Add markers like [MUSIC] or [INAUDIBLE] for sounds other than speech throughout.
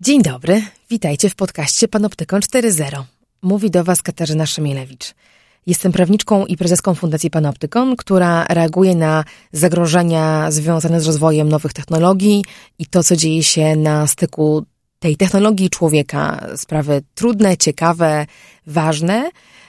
Dzień dobry, witajcie w podcaście Panoptykon 4.0. Mówi do Was Katarzyna Szemielewicz. Jestem prawniczką i prezeską Fundacji Panoptykon, która reaguje na zagrożenia związane z rozwojem nowych technologii i to, co dzieje się na styku tej technologii i człowieka. Sprawy trudne, ciekawe, ważne –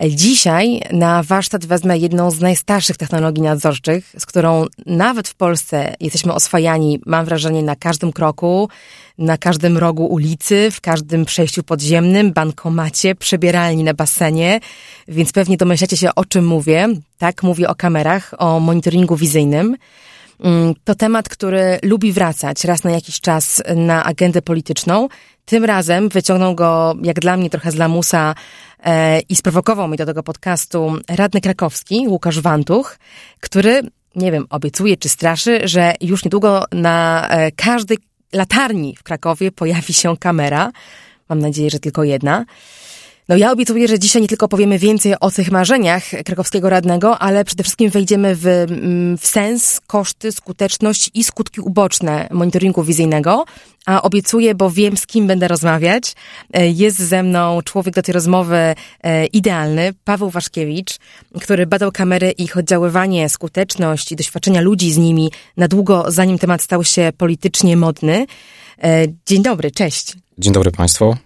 Dzisiaj na warsztat wezmę jedną z najstarszych technologii nadzorczych, z którą nawet w Polsce jesteśmy oswajani, mam wrażenie, na każdym kroku, na każdym rogu ulicy, w każdym przejściu podziemnym, bankomacie, przebieralni na basenie, więc pewnie domyślacie się, o czym mówię. Tak, mówię o kamerach, o monitoringu wizyjnym. Mm, to temat, który lubi wracać raz na jakiś czas na agendę polityczną. Tym razem wyciągnął go, jak dla mnie, trochę z lamusa i sprowokował mnie do tego podcastu radny krakowski, Łukasz Wantuch, który, nie wiem, obiecuje czy straszy, że już niedługo na e, każdej latarni w Krakowie pojawi się kamera. Mam nadzieję, że tylko jedna. No ja obiecuję, że dzisiaj nie tylko powiemy więcej o tych marzeniach krakowskiego radnego, ale przede wszystkim wejdziemy w, mm, w sens, koszty, skuteczność i skutki uboczne monitoringu wizyjnego. A obiecuję, bo wiem z kim będę rozmawiać. E, jest ze mną człowiek do tej rozmowy e, idealny, Paweł Waszkiewicz, który badał kamery i ich oddziaływanie, skuteczność i doświadczenia ludzi z nimi na długo, zanim temat stał się politycznie modny. E, dzień dobry, cześć. Dzień dobry Państwu.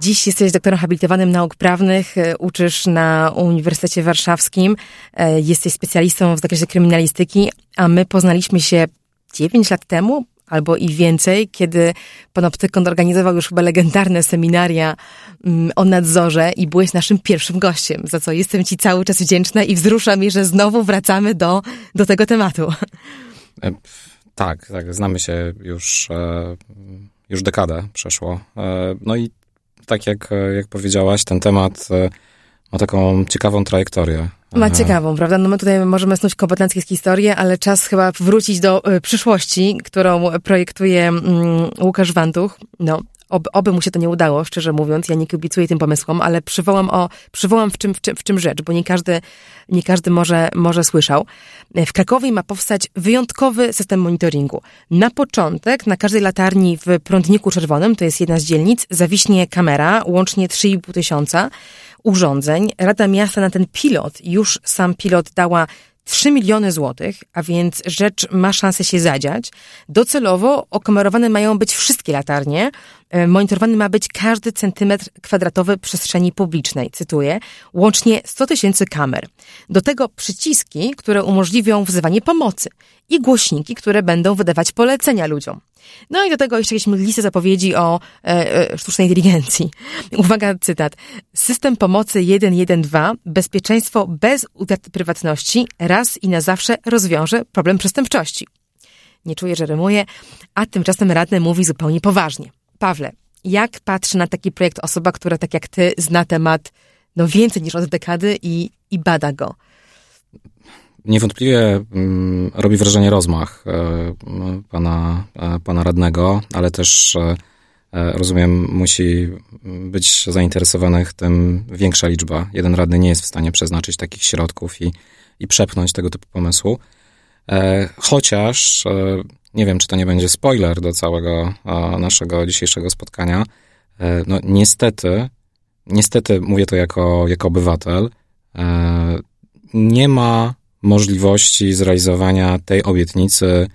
Dziś jesteś doktorem habilitowanym nauk prawnych, e, uczysz na Uniwersytecie Warszawskim, e, jesteś specjalistą w zakresie kryminalistyki, a my poznaliśmy się 9 lat temu, albo i więcej, kiedy Panoptykon organizował już chyba legendarne seminaria mm, o nadzorze i byłeś naszym pierwszym gościem, za co jestem Ci cały czas wdzięczna i wzrusza mi, że znowu wracamy do, do tego tematu. E, tak, tak, znamy się już, już dekadę przeszło. No i tak jak, jak powiedziałaś, ten temat e, ma taką ciekawą trajektorię. Ma ciekawą, prawda? No my tutaj możemy snuć kompetenckie historie, ale czas chyba wrócić do y, przyszłości, którą projektuje mm, Łukasz Wantuch. No, Ob, oby mu się to nie udało, szczerze mówiąc, ja nie kibicuję tym pomysłom, ale przywołam, o, przywołam w, czym, w, czym, w czym rzecz, bo nie każdy, nie każdy może, może słyszał. W Krakowie ma powstać wyjątkowy system monitoringu. Na początek na każdej latarni w prądniku czerwonym, to jest jedna z dzielnic, zawiśnie kamera, łącznie 3,5 tysiąca urządzeń. Rada Miasta na ten pilot, już sam pilot dała 3 miliony złotych, a więc rzecz ma szansę się zadziać. Docelowo okamerowane mają być wszystkie latarnie. E, monitorowany ma być każdy centymetr kwadratowy przestrzeni publicznej, cytuję, łącznie 100 tysięcy kamer. Do tego przyciski, które umożliwią wzywanie pomocy i głośniki, które będą wydawać polecenia ludziom. No i do tego jeszcze jakieś listę zapowiedzi o e, e, sztucznej inteligencji. Uwaga, cytat. System pomocy 112, bezpieczeństwo bez utraty prywatności, raz i na zawsze rozwiąże problem przestępczości. Nie czuję, że rymuje, a tymczasem radny mówi zupełnie poważnie. Pawle, jak patrzy na taki projekt osoba, która tak jak ty zna temat no więcej niż od dekady i, i bada go? Niewątpliwie mm, robi wrażenie rozmach e, pana, e, pana radnego, ale też e, rozumiem, musi być zainteresowanych tym większa liczba. Jeden radny nie jest w stanie przeznaczyć takich środków i, i przepchnąć tego typu pomysłu. Chociaż nie wiem, czy to nie będzie spoiler do całego naszego dzisiejszego spotkania. No niestety, niestety mówię to jako, jako obywatel, nie ma możliwości zrealizowania tej obietnicy,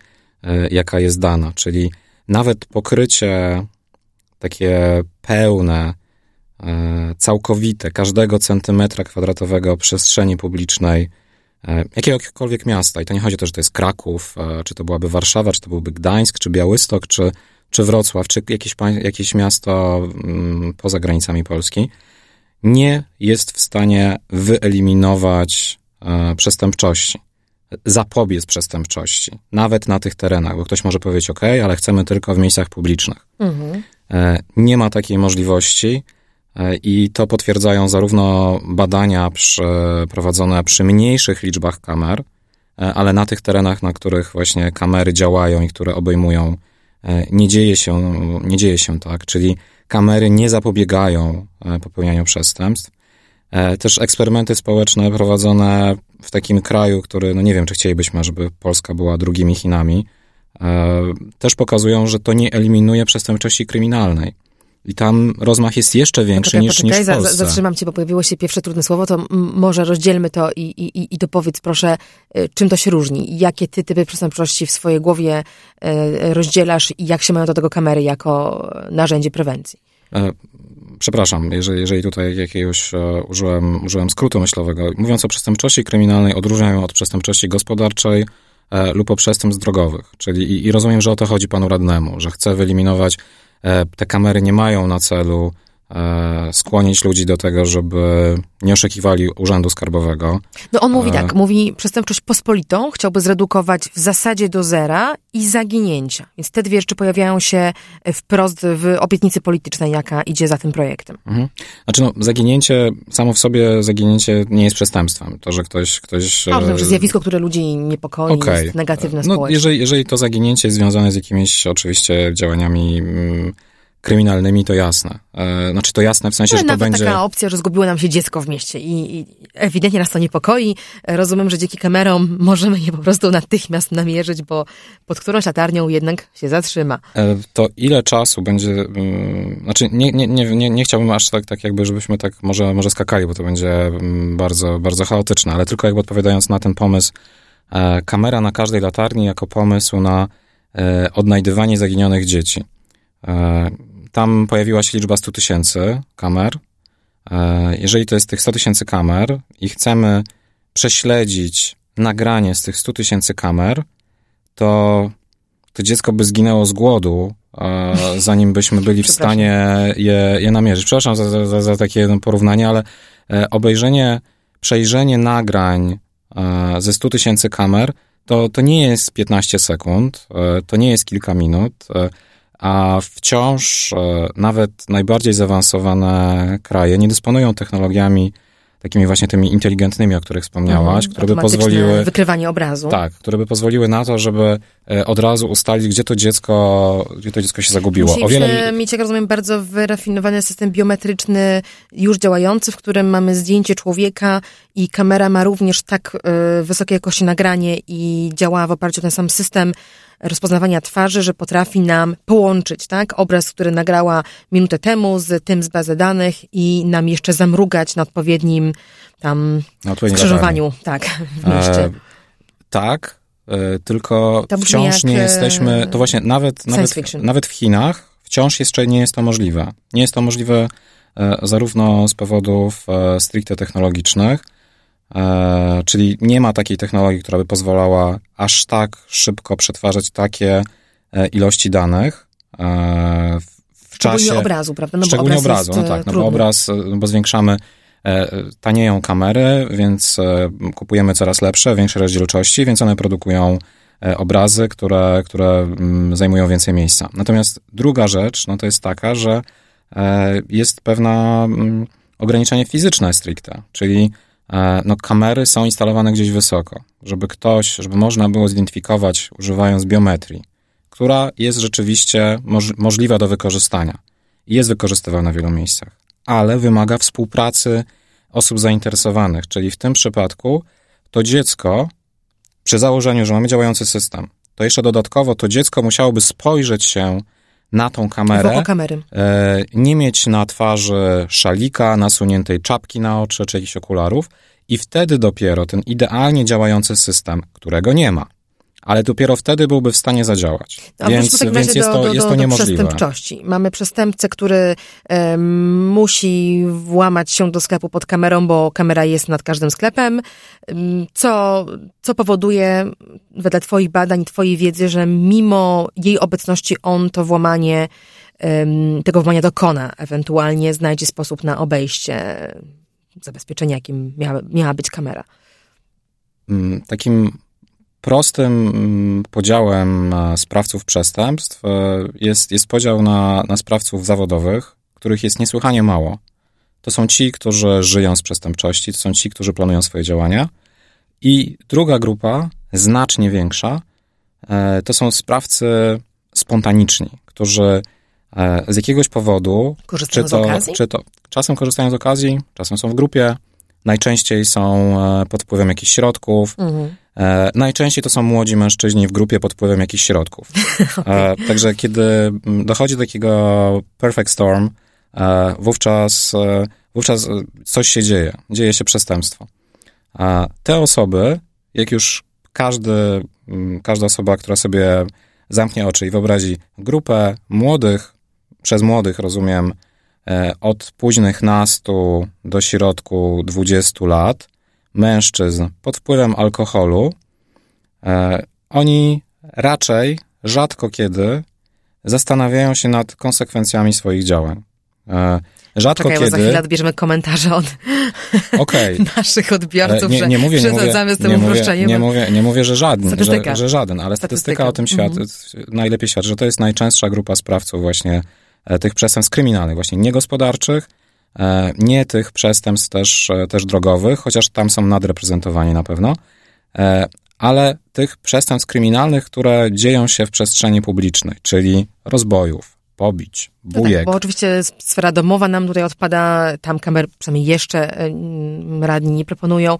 e, jaka jest dana. Czyli nawet pokrycie takie pełne całkowite każdego centymetra kwadratowego przestrzeni publicznej jakiegokolwiek miasta. I to nie chodzi o to, że to jest Kraków, czy to byłaby Warszawa, czy to byłby Gdańsk, czy Białystok, czy, czy Wrocław, czy jakieś, jakieś miasto mm, poza granicami Polski, nie jest w stanie wyeliminować przestępczości zapobiec przestępczości, nawet na tych terenach, bo ktoś może powiedzieć, OK, ale chcemy tylko w miejscach publicznych. Mhm. E, nie ma takiej możliwości e, i to potwierdzają zarówno badania prowadzone przy mniejszych liczbach kamer, e, ale na tych terenach, na których właśnie kamery działają i które obejmują, nie dzieje się, nie dzieje się tak, czyli kamery nie zapobiegają popełnianiu przestępstw. Też eksperymenty społeczne prowadzone w takim kraju, który, no nie wiem, czy chcielibyśmy, żeby Polska była drugimi Chinami, e, też pokazują, że to nie eliminuje przestępczości kryminalnej. I tam rozmach jest jeszcze większy poczekaj, niż, poczekaj, niż w Polsce. Zatrzymam cię, bo pojawiło się pierwsze trudne słowo, to może rozdzielmy to i, i, i to powiedz proszę, e, czym to się różni? Jakie ty typy przestępczości w swojej głowie e, rozdzielasz i jak się mają do tego kamery jako narzędzie prewencji? Przepraszam, jeżeli, jeżeli tutaj jakiegoś e, użyłem, użyłem skrótu myślowego. Mówiąc o przestępczości kryminalnej, odróżniam ją od przestępczości gospodarczej e, lub o przestępstw drogowych. Czyli i, i rozumiem, że o to chodzi panu radnemu, że chce wyeliminować, e, te kamery nie mają na celu skłonić ludzi do tego, żeby nie oszukiwali urzędu skarbowego. No on mówi e, tak, mówi przestępczość pospolitą chciałby zredukować w zasadzie do zera i zaginięcia. Więc te dwie rzeczy pojawiają się wprost w obietnicy politycznej, jaka idzie za tym projektem. Mhm. Znaczy no, zaginięcie, samo w sobie zaginięcie nie jest przestępstwem. To, że ktoś... ktoś no, to, że zjawisko, które ludzi niepokoi, okay. jest negatywne no, społecznie. Jeżeli, jeżeli to zaginięcie jest związane z jakimiś oczywiście działaniami... Mm, kryminalnymi, to jasne. E, znaczy to jasne w sensie, no, że to będzie... taka opcja, że zgubiło nam się dziecko w mieście i, i, ewidentnie nas to niepokoi. Rozumiem, że dzięki kamerom [LAUGHS] możemy je po prostu natychmiast namierzyć, bo pod którąś latarnią jednak się zatrzyma. E, to ile czasu będzie... Mm, znaczy nie, nie, nie, nie, nie chciałbym aż tak, tak jakby, żebyśmy tak może, może skakali, bo to będzie mm, bardzo, bardzo chaotyczne, ale tylko jakby odpowiadając na ten pomysł, e, kamera na każdej latarni jako pomysł na odnajdywanie zaginionych dzieci. Tam pojawiła się liczba 100 tysięcy kamer. E, jeżeli to jest tych 100 tysięcy kamer i chcemy prześledzić nagranie z tych 100 tysięcy kamer, to to dziecko by zginęło z głodu, [LAUGHS] zanim byśmy byli w stanie je, je namierzyć. Przepraszam za, za, za takie porównanie, ale e, obejrzenie, przejrzenie nagrań e, ze 100 tysięcy kamer to, to nie jest 15 sekund, to nie jest kilka minut a wciąż e, nawet najbardziej zaawansowane kraje nie dysponują technologiami takimi właśnie tymi inteligentnymi, o których wspomniałaś, mhm, które by pozwoliły... Wykrywanie obrazu. Tak, które by pozwoliły na to, żeby e, od razu ustalić, gdzie to dziecko, gdzie to dziecko się zagubiło. Musimy o wiele... mieć, jak rozumiem, bardzo wyrafinowany system biometryczny już działający, w którym mamy zdjęcie człowieka i kamera ma również tak y, wysokiej jakości nagranie i działa w oparciu o ten sam system, rozpoznawania twarzy, że potrafi nam połączyć, tak? Obraz, który nagrała minutę temu z tym z bazy danych i nam jeszcze zamrugać na odpowiednim tam skrzyżowaniu, tak, w mieście. E, tak, e, tylko wciąż nie jesteśmy, to właśnie nawet, nawet, nawet w Chinach wciąż jeszcze nie jest to możliwe. Nie jest to możliwe e, zarówno z powodów e, stricte technologicznych, E, czyli nie ma takiej technologii, która by pozwalała aż tak szybko przetwarzać takie e, ilości danych e, w szczególnie czasie. obrazu, prawda? No szczególnie obraz obrazu, no tak, no bo obraz, no bo zwiększamy, tanieją kamery, więc kupujemy coraz lepsze, większe rozdzielczości, więc one produkują obrazy, które, które mm, zajmują więcej miejsca. Natomiast druga rzecz, no to jest taka, że jest pewne mm, ograniczenie fizyczne stricte, czyli E, no, kamery są instalowane gdzieś wysoko, żeby ktoś, żeby można było zidentyfikować używając biometrii, która jest rzeczywiście moż, możliwa do wykorzystania i jest wykorzystywana w wielu miejscach, ale wymaga współpracy osób zainteresowanych, czyli w tym przypadku to dziecko, przy założeniu, że mamy działający system, to jeszcze dodatkowo to dziecko musiałoby spojrzeć się na tą kamerę. E, nie mieć na twarzy szalika, nasuniętej czapki na oczy czy jakichś okularów. I wtedy dopiero ten idealnie działający system, którego nie ma, ale dopiero wtedy byłby w stanie zadziałać. Więc więc jest, do, to, do, jest to do niemożliwe. przestępczości. Mamy przestępcę, który musi włamać się do sklepu pod kamerą, bo kamera jest nad każdym sklepem, co, co powoduje wedle twoich badań, twojej wiedzy, że mimo jej obecności on to włamanie, tego włamania dokona, ewentualnie znajdzie sposób na obejście zabezpieczenia, jakim miała, miała być kamera. Takim prostym mm, podziałem e, sprawców przestępstw e, jest, jest podział na, na sprawców zawodowych, których jest niesłychanie mało. To są ci, którzy żyją z przestępczości, to są ci, którzy planują swoje działania. I druga grupa, znacznie większa, e, to są sprawcy spontaniczni, którzy z jakiegoś powodu, korzystają czy to, z okazji? czy to czasem korzystają z okazji, czasem są w grupie, najczęściej są pod wpływem jakichś środków, mhm. E, najczęściej to są młodzi mężczyźni w grupie pod wpływem jakichś środków. [LAUGHS] E, także kiedy dochodzi do takiego perfect storm, e, wówczas, wówczas coś się dzieje, dzieje się przestępstwo. Te osoby, jak już każdy, każda osoba, która sobie zamknie oczy i wyobrazi grupę młodych, przez młodych rozumiem, od późnych nastu do środku 20 lat, mężczyzn pod wpływem alkoholu, e, oni raczej rzadko kiedy zastanawiają się nad konsekwencjami swoich działań. E, rzadko Czekaj, kiedy. za chwilę odbierzemy komentarze od [LAUGHS] okay. [LAUGHS] naszych odbiorców, nie, nie mówię, że nie przesadzamy z tym nie uproszczeniem. Nie, mówię, nie mówię, że żaden. Że, że żaden, ale statystyka, statystyka o tym świat, -hmm. najlepiej świadczy, że to jest najczęstsza grupa sprawców właśnie e, tych przestępstw kryminalnych, właśnie niegospodarczych, E, nie tych przestępstw też, e, też drogowych, chociaż tam są nadreprezentowani na pewno, e, ale tych przestępstw kryminalnych, które dzieją się w przestrzeni publicznej, czyli rozbojów, pobić, No tak, bo oczywiście sfera domowa nam tutaj odpada, tam kamer przynajmniej jeszcze radni nie proponują,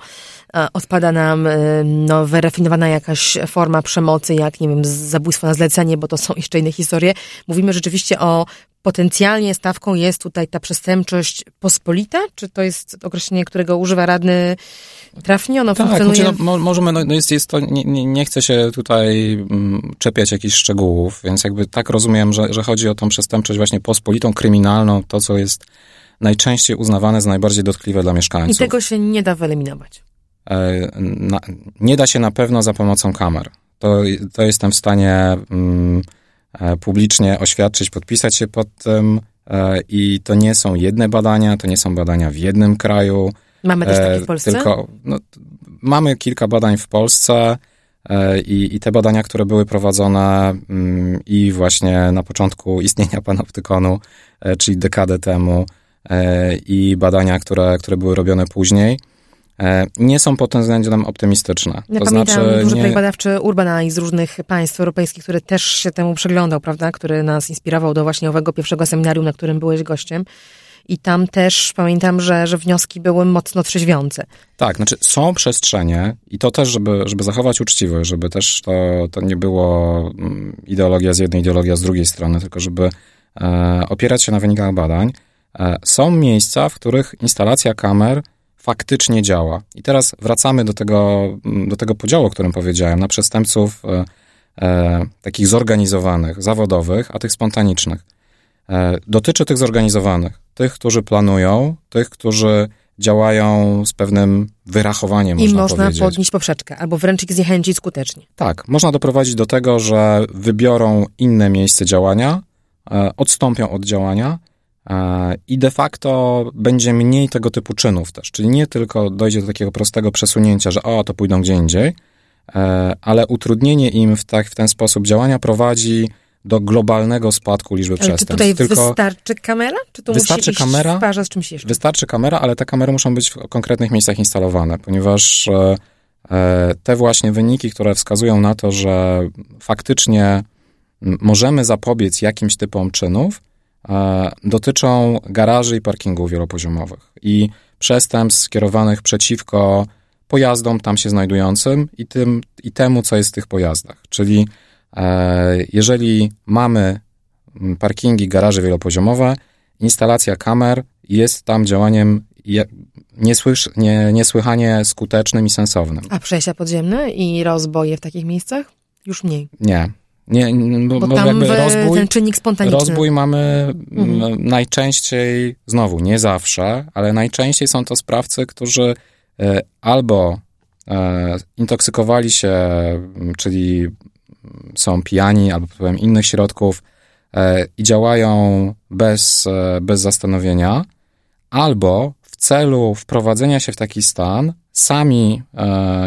odpada nam no, wyrafinowana jakaś forma przemocy, jak nie wiem, zabójstwo na zlecenie, bo to są [LAUGHS] jeszcze inne historie. Mówimy rzeczywiście o potencjalnie stawką jest tutaj ta przestępczość pospolita? Czy to jest określenie, którego używa radny trafnie? Ono tak, funkcjonuje... Znaczy, no, możemy, no, no jest, jest to, nie, nie, nie chcę się tutaj mm, czepiać jakichś szczegółów, więc jakby tak rozumiem, że, że chodzi o tą przestępczość właśnie pospolitą, kryminalną, to co jest najczęściej uznawane za najbardziej dotkliwe dla mieszkańców. I tego się nie da wyeliminować. E, na, nie da się na pewno za pomocą kamer. To, to jestem w stanie... Mm, E, publicznie oświadczyć, podpisać się pod tym e, i to nie są jedne badania, to nie są badania w jednym kraju. Mamy też takie w Polsce? Tylko, no, mamy kilka badań w Polsce i, i te badania, które były prowadzone mm, i właśnie na początku istnienia [LAUGHS] panoptykonu, czyli dekadę temu i badania, które, które były robione później, E, nie są pod tym względem optymistyczne. Ja to pamiętam znaczy, duży nie... projekt badawczy Urbana z różnych państw europejskich, który też się temu przyglądał, prawda, który nas inspirował do właśnie owego pierwszego seminarium, na którym byłeś gościem. I tam też pamiętam, że, że wnioski były mocno trzeźwiące. Tak, znaczy są przestrzenie i to też, żeby, żeby zachować uczciwość, żeby też to, to nie było mm, ideologia z jednej, ideologia z drugiej strony, tylko żeby e, opierać się na wynikach badań. E, są miejsca, w których instalacja kamer faktycznie działa. I teraz wracamy do tego, do tego podziału, o którym powiedziałem, na przestępców e, e, takich zorganizowanych, zawodowych, a tych spontanicznych. E, dotyczy tych zorganizowanych, tych, którzy planują, tych, którzy działają z pewnym wyrachowaniem, I można, można powiedzieć. podnieść poprzeczkę, albo wręcz ich zniechęcić skutecznie. Tak, można doprowadzić do tego, że wybiorą inne miejsce działania, e, odstąpią od działania, E, I de facto będzie mniej tego typu czynów też, czyli nie tylko dojdzie do takiego prostego przesunięcia, że o, to pójdą gdzie indziej, ale utrudnienie im w, tak, w ten sposób działania prowadzi do globalnego spadku liczby ale przestępstw. Czy tutaj Tylko wystarczy kamera? Czy to wystarczy musi kamera, w z czymś jeszcze? Wystarczy kamera, ale te kamery muszą być w konkretnych miejscach instalowane, ponieważ e, te właśnie wyniki, które wskazują na to, że faktycznie możemy zapobiec jakimś typom czynów, E, dotyczą garaży i parkingów wielopoziomowych i przestępstw skierowanych przeciwko pojazdom tam się znajdującym i, tym, i temu, co jest w tych pojazdach. Czyli e, jeżeli mamy parkingi, garaże wielopoziomowe, instalacja kamer jest tam działaniem niesłysz, nie, niesłychanie skutecznym i sensownym. A przejścia podziemne i rozboje w takich miejscach? Już mniej. Nie. Nie, bo, bo jakby rozbój, ten czynnik spontaniczny. Rozbój mamy mhm. najczęściej, znowu nie zawsze, ale najczęściej są to sprawcy, którzy e, albo e, intoksykowali się, czyli są pijani albo wpływem innych środków e, i działają bez, bez zastanowienia, albo w celu wprowadzenia się w taki stan sami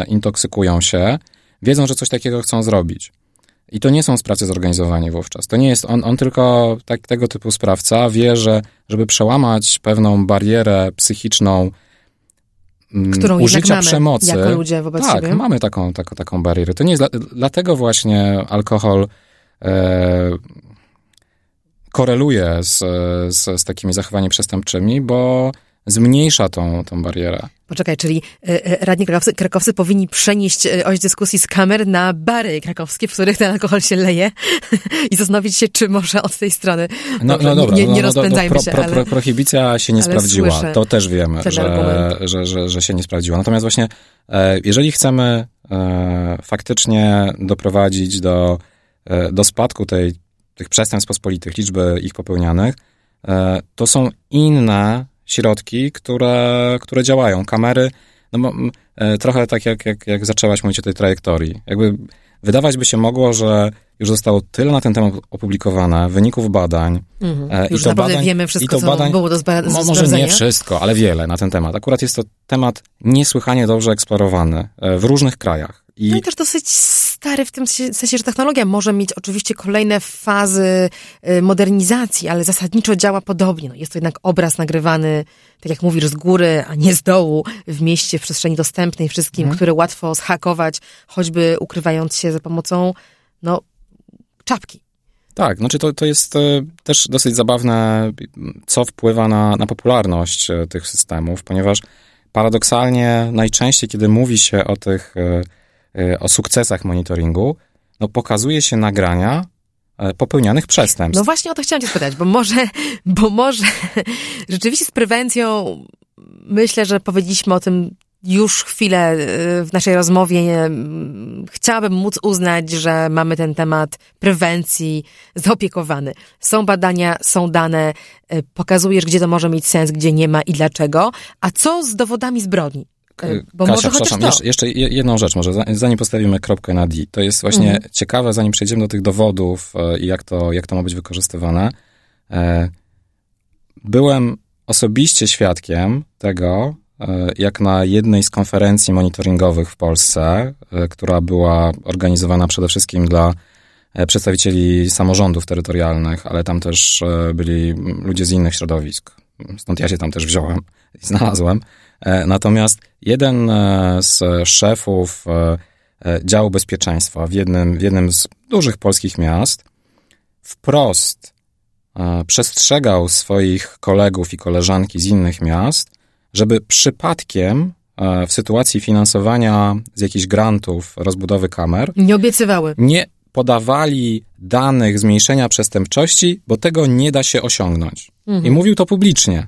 intoksykują się, wiedzą, że coś takiego chcą zrobić. I to nie są sprawcy zorganizowani wówczas. To nie jest on, on tylko tak, tego typu sprawca wie, że żeby przełamać pewną barierę psychiczną Którą użycia mamy przemocy. Jako ludzie wobec tak, siebie. mamy taką, taką, taką barierę. To nie jest dla, dlatego właśnie alkohol e, koreluje z, z, z takimi zachowaniami przestępczymi, bo zmniejsza tą, tą barierę. Poczekaj, czyli y, y, radni krakowscy, krakowscy powinni przenieść y, oś dyskusji z kamer na bary krakowskie, w których ten alkohol się leje [LAUGHS] i zastanowić się, czy może od tej strony. No, Dobrze, no dobra, nie, nie, nie no, no rozpędzajmy pro, się. Pro, prohibicja się nie sprawdziła. To też wiemy, że, że, że, że się nie sprawdziła. Natomiast właśnie, e, jeżeli chcemy e, faktycznie doprowadzić do, e, do spadku tej, tych przestępstw pospolitych, liczby ich popełnianych, to są inne środki, które, które działają. Kamery, no, e, trochę tak jak, jak, jak zaczęłaś mówić o tej trajektorii. Jakby wydawać by się mogło, że już zostało tyle na ten temat opublikowane, wyników badań. Mhm. Już i to badań, wiemy wszystko, i to badań, co było do, zba- do Może nie wszystko, ale wiele na ten temat. Akurat jest to temat niesłychanie dobrze eksplorowany e, w różnych krajach. I... No i też dosyć stary w tym sensie, że technologia może mieć oczywiście kolejne fazy y, modernizacji, ale zasadniczo działa podobnie. No jest to jednak obraz nagrywany, tak jak mówisz, z góry, a nie z dołu, w mieście, w przestrzeni dostępnej wszystkim, mhm. które łatwo zhakować, choćby ukrywając się za pomocą, no, czapki. Tak, znaczy to, to jest e, też dosyć zabawne, co wpływa na, na popularność e, tych systemów, ponieważ paradoksalnie najczęściej, kiedy mówi się o tych e, o sukcesach monitoringu, no pokazuje się nagrania e, popełnianych przestępstw. No właśnie o to chciałam cię spytać, bo może, bo może [LAUGHS] rzeczywiście z prewencją myślę, że powiedzieliśmy o tym już chwilę y, w naszej rozmowie. Chciałabym móc uznać, że mamy ten temat prewencji zaopiekowany. Są badania, są dane, pokazujesz, gdzie to może mieć sens, gdzie nie ma i dlaczego. A co z dowodami zbrodni? E, bo Kasia, przepraszam, jeszcze, jeszcze, jedną rzecz może, zanim postawimy kropkę na D. To jest właśnie mhm. ciekawe, zanim przejdziemy do tych dowodów e, i jak to, jak to ma być wykorzystywane. E, byłem osobiście świadkiem tego, jak na jednej z konferencji monitoringowych w Polsce, która była organizowana przede wszystkim dla przedstawicieli samorządów terytorialnych, ale tam też byli ludzie z innych środowisk. Stąd ja się tam też wziąłem i znalazłem. E, natomiast jeden e, z szefów e, działu bezpieczeństwa w jednym, w jednym z dużych polskich miast wprost przestrzegał swoich kolegów i koleżanki z innych miast, żeby przypadkiem w sytuacji finansowania z jakichś grantów rozbudowy kamer nie obiecywały. Nie podawali danych zmniejszenia przestępczości, bo tego nie da się osiągnąć. Mhm. I mówił to publicznie.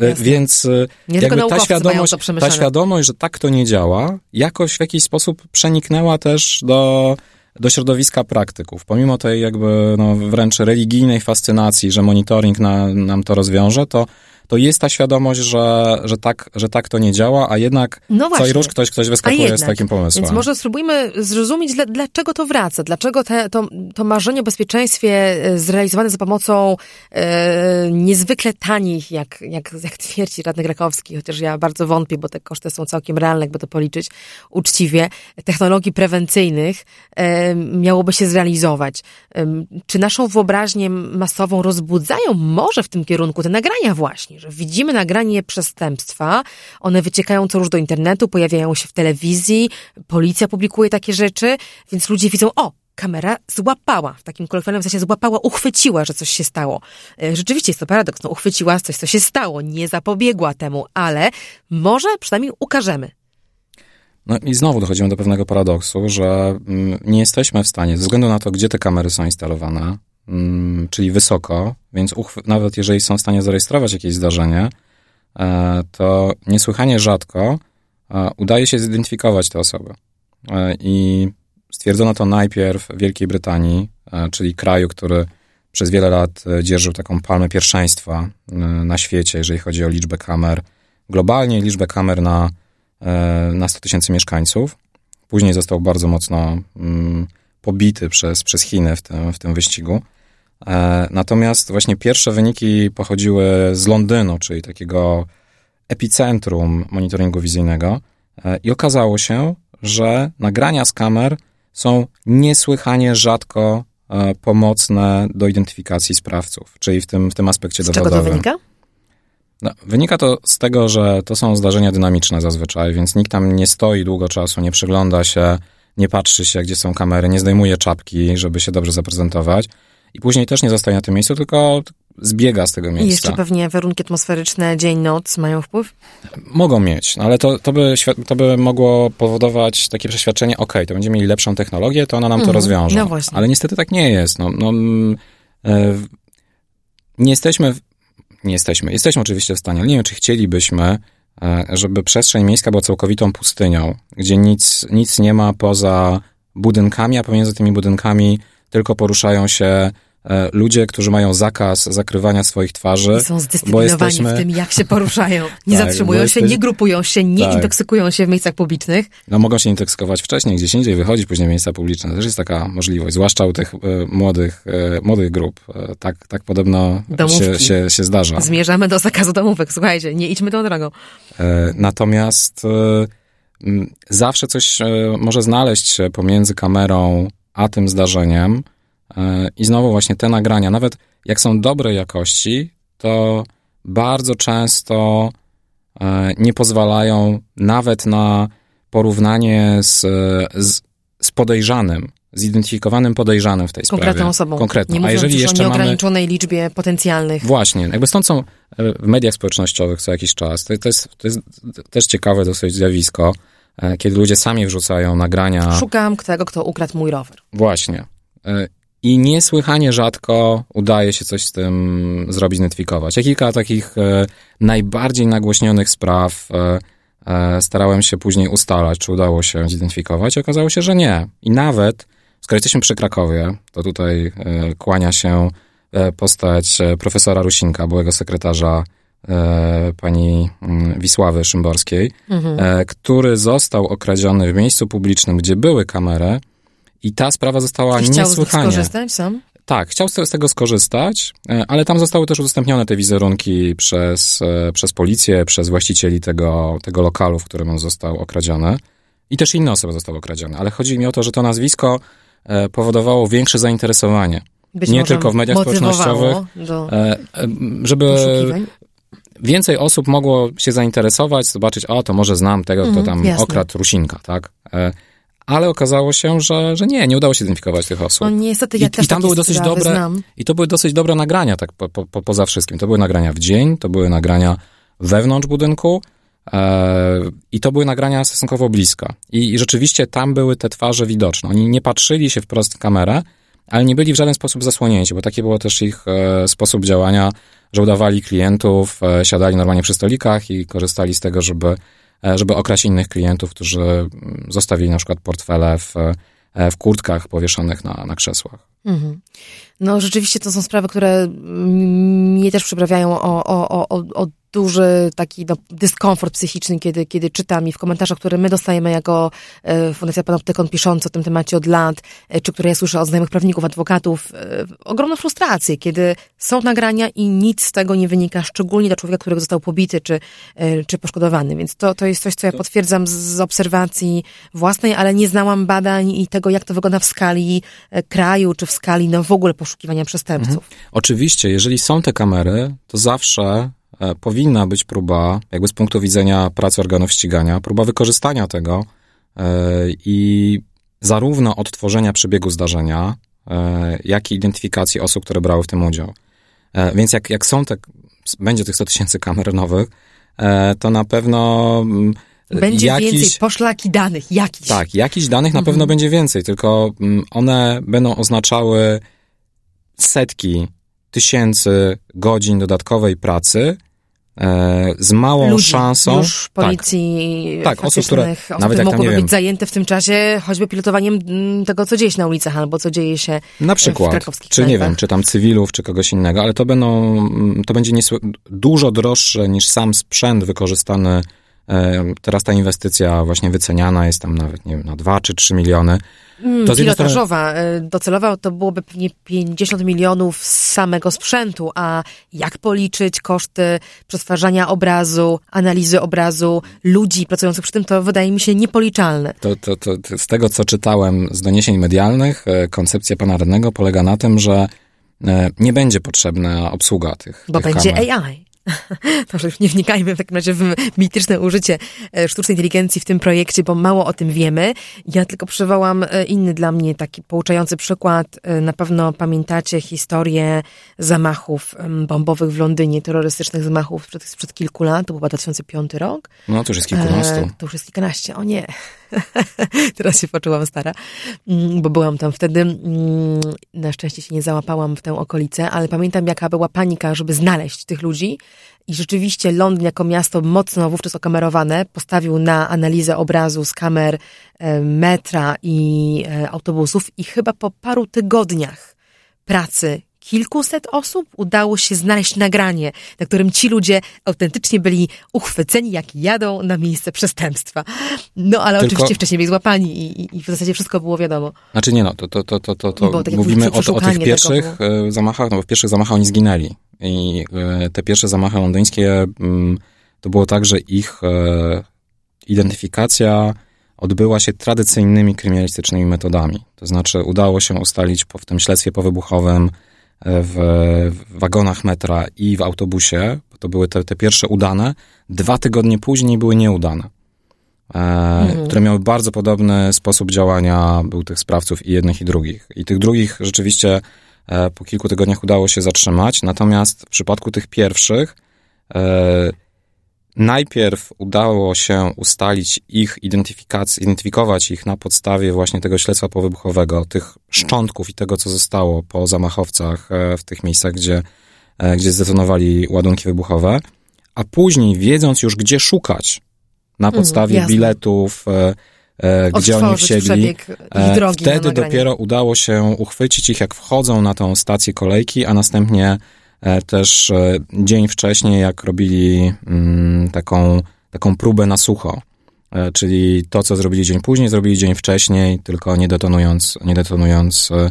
E, Jasne. Więc e, nie jakby ta świadomość, ta świadomość, że tak to nie działa, jakoś w jakiś sposób przeniknęła też do, do środowiska praktyków. Pomimo tej jakby no, wręcz religijnej fascynacji, że monitoring na, nam to rozwiąże, to to jest ta świadomość, że, że, tak, że tak to nie działa, a jednak no co i róż ktoś, ktoś wyskakuje z takim pomysłem. Więc może spróbujmy zrozumieć, dlaczego to wraca, dlaczego te, to, to marzenie o bezpieczeństwie e, zrealizowane za pomocą e, niezwykle tanich, jak, jak, jak twierdzi radny Krakowski, chociaż ja bardzo wątpię, bo te koszty są całkiem realne, jakby to policzyć uczciwie, technologii prewencyjnych e, miałoby się zrealizować. E, czy naszą wyobraźnię masową rozbudzają może w tym kierunku te nagrania właśnie, że widzimy nagranie przestępstwa, one wyciekają co róż do internetu, pojawiają się w telewizji, policja publikuje takie rzeczy, więc ludzie widzą, o, kamera złapała, w takim kolokwialnym sensie złapała, uchwyciła, że coś się stało. E, rzeczywiście jest to paradoks, no uchwyciła coś, co się stało, nie zapobiegła temu, ale może przynajmniej ukażemy. No i znowu dochodzimy do pewnego paradoksu, że mm, nie jesteśmy w stanie, ze względu na to, gdzie te kamery są instalowane, czyli wysoko, więc nawet jeżeli są w stanie zarejestrować jakieś zdarzenie, e, to niesłychanie rzadko e, udaje się zidentyfikować te osoby. E, I stwierdzono to najpierw w Wielkiej Brytanii, czyli kraju, który przez wiele lat dzierżył taką palmę pierwszeństwa na świecie, jeżeli chodzi o liczbę kamer. Globalnie liczbę kamer na, na 100 tysięcy mieszkańców. Później został bardzo mocno mm, pobity przez, przez Chiny w tym, w tym wyścigu. E, natomiast właśnie pierwsze wyniki pochodziły z Londynu, czyli takiego epicentrum monitoringu wizyjnego e, i okazało się, że nagrania z kamer są niesłychanie rzadko e, pomocne do identyfikacji sprawców, czyli w tym, w tym aspekcie z dowodowym. Z czego to wynika? No, wynika to z tego, że to są zdarzenia dynamiczne zazwyczaj, więc nikt tam nie stoi długo czasu, nie przygląda się, nie patrzy się, gdzie są kamery, nie zdejmuje czapki, żeby się dobrze zaprezentować. I później też nie zostaje na tym miejscu, tylko zbiega z tego miejsca. I jeszcze pewnie warunki atmosferyczne, dzień, noc mają wpływ? Mogą mieć, no ale to, to, by, to by mogło powodować takie przeświadczenie, ok, to będziemy mieli lepszą technologię, to ona nam to mhm. rozwiąże. No właśnie. Ale niestety tak nie jest. No, no, e, nie jesteśmy, nie jesteśmy, jesteśmy oczywiście w stanie, ale nie wiem, czy chcielibyśmy, e, żeby przestrzeń miejska była całkowitą pustynią, gdzie nic, nic nie ma poza budynkami, a pomiędzy tymi budynkami tylko poruszają się e, ludzie, którzy mają zakaz zakrywania swoich twarzy. I są zdyscyplinowani jesteśmy... w tym, jak się poruszają. [LAUGHS] Nie tak, zatrzymują się, jesteś... nie grupują się, nie tak. intoksykują się w miejscach publicznych. No mogą się intoksykować wcześniej, gdzieś indziej, wychodzić później w miejsca publiczne. Też jest taka możliwość, zwłaszcza u tych e, młodych, e, młodych grup. E, tak, tak podobno się, się, się, zdarza. Zmierzamy do zakazu domówek, słuchajcie, nie idźmy tą drogą. Natomiast zawsze coś może znaleźć się pomiędzy kamerą a tym zdarzeniem. E, I znowu właśnie te nagrania, nawet jak są dobrej jakości, to bardzo często e, nie pozwalają nawet na porównanie z, z, z podejrzanym, zidentyfikowanym podejrzanym w tej sprawie. Konkretną osobą. Konkretną. Nie A jeżeli jeszcze o nieograniczonej mamy... liczbie potencjalnych. Właśnie. Jakby stąd są e, w mediach społecznościowych co jakiś czas. To, to, jest, to jest też ciekawe dosyć zjawisko kiedy ludzie sami wrzucają nagrania. Szukam tego, kto ukradł mój rower. Właśnie. E, I niesłychanie rzadko udaje się coś z tym zrobić, zidentyfikować. Ja kilka takich e, najbardziej nagłośnionych spraw starałem się później ustalać, czy udało się zidentyfikować. Okazało się, że nie. I nawet, skoro jesteśmy przy Krakowie, to tutaj kłania się postać profesora Rusinka, byłego sekretarza E, pani mm, Wisławy Szymborskiej, mhm. E, który został okradziony w miejscu publicznym, gdzie były kamery i ta sprawa została I niesłychanie... Chciał skorzystać sam? Tak, chciał z tego skorzystać, e, ale tam zostały też udostępnione te wizerunki przez, przez policję, przez właścicieli tego, tego lokalu, w którym on został okradziony. I też inne osoby zostały okradzione, ale chodzi mi o to, że to nazwisko powodowało większe zainteresowanie. Być nie tylko w mediach społecznościowych, do żeby więcej osób mogło się zainteresować, zobaczyć, o, to może znam tego, kto mhm, tam jasne. okradł Rusinka, tak? E, ale okazało się, że, że nie, nie udało się zidentyfikować tych osób. No niestety ja I, też i tam były dosyć dobre znam. I to były dosyć dobre nagrania, tak po, po, poza wszystkim. To były nagrania w dzień, to były nagrania wewnątrz budynku e, i to były nagrania stosunkowo blisko. I, I rzeczywiście tam były te twarze widoczne. Oni nie patrzyli się wprost w kamerę, ale nie byli w żaden sposób zasłonięci, bo taki był też ich e, sposób działania że udawali klientów, e, siadali normalnie przy stolikach i korzystali z tego, żeby, e, żeby okraść innych klientów, którzy mm, zostawili na przykład portfele w, e, w kurtkach powieszonych na, na krzesłach. Mhm. No rzeczywiście to są sprawy, które mnie też przyprawiają o, o, o, o duży taki no, dyskomfort psychiczny, kiedy, kiedy czytam i w komentarzach, które my dostajemy jako e, Fundacja Panoptykon pisząc o tym temacie od lat, e, czy które ja słyszę od znajomych prawników, adwokatów, e, ogromną frustrację, kiedy są nagrania i nic z tego nie wynika, szczególnie dla człowieka, który został pobity czy, e, czy poszkodowany. Więc to, to jest coś, co ja potwierdzam z, z obserwacji własnej, ale nie znałam badań i tego, jak to wygląda w skali e, kraju, czy w skali no, w ogóle poszukiwania przestępców. Mhm. Oczywiście, jeżeli są te kamery, to zawsze E, powinna być próba, jakby z punktu widzenia pracy organów ścigania, próba wykorzystania tego e, i zarówno odtworzenia przebiegu zdarzenia, e, jak i identyfikacji osób, które brały w tym udział. Więc jak, jak są te, będzie tych 100 tysięcy kamer nowych, to na pewno mm, będzie jakiś, więcej poszlaki danych, jakiś. Tak, jakiś danych na mhm. pewno będzie więcej, tylko mm, one będą oznaczały setki tysięcy godzin dodatkowej pracy, e, z małą Ludzi, szansą. Już policji Tak, tak osób, które osób, nawet mogłyby nie być zajęte w tym czasie choćby pilotowaniem mm, tego, co dzieje się na ulicach, albo co dzieje się Na w przykład, krakowskich czy nie knajpach. wiem, czy tam cywilów, czy kogoś innego, ale to będą, mm, to będzie niesły, dużo droższe niż sam sprzęt wykorzystany. E, Teraz ta inwestycja właśnie wyceniana jest tam nawet, nie wiem, na 2 czy 3 miliony. Mm, To jednej strony- pilotażowa. y, Docelowa to byłoby pewnie 50 milionów z samego sprzętu, a jak policzyć koszty przetwarzania obrazu, analizy obrazu, ludzi pracujących przy tym, to wydaje mi się niepoliczalne. To, to, to, to z tego, co czytałem z doniesień medialnych, e, koncepcja pana radnego polega na tym, że e, nie będzie potrzebna obsługa tych Bo tych będzie kamer. AI. [LAUGHS] Może już nie wnikajmy w takim razie w mityczne użycie e, sztucznej inteligencji w tym projekcie, bo mało o tym wiemy. Ja tylko przywołam e, inny dla mnie taki pouczający przykład. E, Na pewno pamiętacie historię zamachów bombowych w Londynie, terrorystycznych zamachów sprzed, sprzed kilku lat, to był chyba 2005 rok. No to już jest kilkunastu. E, to już jest kilkanaście, o nie. [LAUGHS] Teraz się poczułam stara, mm, bo byłam tam wtedy. mm, Na szczęście się nie załapałam w tę okolicę, ale pamiętam, jaka była panika, żeby znaleźć tych ludzi. I rzeczywiście Londyn jako miasto mocno wówczas okamerowane postawił na analizę obrazu z kamer e, metra i e, autobusów i chyba po paru tygodniach pracy kilkuset osób udało się znaleźć nagranie, na którym ci ludzie autentycznie byli uchwyceni, jak jadą na miejsce przestępstwa. No ale Tylko- oczywiście wcześniej byli złapani i, i, i w zasadzie wszystko było wiadomo. Znaczy nie no, to, to, to, to, to, to tak mówimy o, o tych pierwszych tego e, zamachach, no bo w pierwszych zamachach oni zginęli. I e, te pierwsze zamachy londyńskie, mm, to było tak, że ich e, identyfikacja odbyła się tradycyjnymi kryminalistycznymi metodami. To znaczy udało się ustalić po, w tym śledztwie powybuchowym w, wagonach metra i w autobusie, bo to były te, te pierwsze udane, dwa tygodnie później były nieudane. E, które miały bardzo podobny sposób działania był tych sprawców i jednych i drugich. I tych drugich rzeczywiście e, po kilku tygodniach udało się zatrzymać, natomiast w przypadku tych pierwszych e, najpierw udało się ustalić ich identyfikację, identyfikować ich na podstawie właśnie tego śledztwa powybuchowego, tych szczątków i tego, co zostało po zamachowcach e, w tych miejscach, gdzie, e, gdzie zdetonowali ładunki wybuchowe, a później, wiedząc już, gdzie szukać, na podstawie jasne. biletów, e, gdzie oni drogi na wtedy dopiero udało się uchwycić ich, jak wchodzą na tą stację kolejki, a następnie też e, dzień wcześniej, jak robili mm, taką, taką próbę na sucho. E, Czyli to, co zrobili dzień później, zrobili dzień wcześniej, tylko nie detonując, nie detonując e,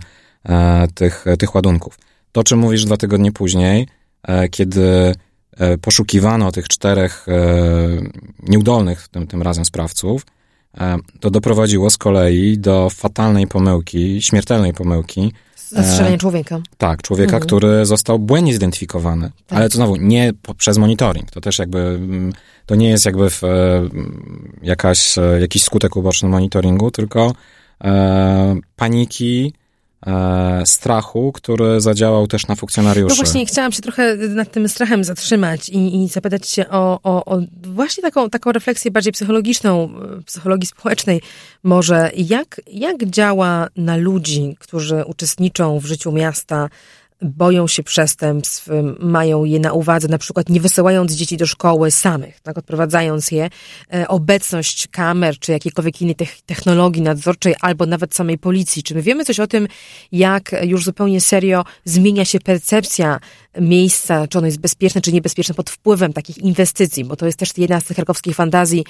e, tych, tych ładunków. To, czym mówisz dwa tygodnie później, e, kiedy e, poszukiwano tych czterech e, nieudolnych tym, tym razem sprawców, e, to doprowadziło z kolei do fatalnej pomyłki, śmiertelnej pomyłki, Zastrzelenie człowieka. tak, człowieka, który został błędnie zidentyfikowany. Ale to znowu nie przez monitoring. To też jakby, mm, to nie jest jakby w, e, jakaś, e, jakiś skutek uboczny monitoringu, tylko e, paniki, e, strachu, który zadziałał też na funkcjonariuszy. No właśnie, chciałam się trochę nad tym strachem zatrzymać i, i zapytać się o, o, o właśnie taką, taką refleksję bardziej psychologiczną, e, psychologii społecznej może. Jak, jak działa na ludzi, którzy uczestniczą w życiu miasta, boją się przestępstw, mają je na uwadze, na przykład nie wysyłając dzieci do szkoły samych, tak, odprowadzając je, e, obecność kamer czy jakiejkolwiek innej tech- technologii nadzorczej albo nawet samej policji. Czy my wiemy coś o tym, jak już zupełnie serio zmienia się percepcja miejsca, czy ono jest bezpieczne, czy niebezpieczne pod wpływem takich inwestycji, bo to jest też jedna z tych krakowskich fantazji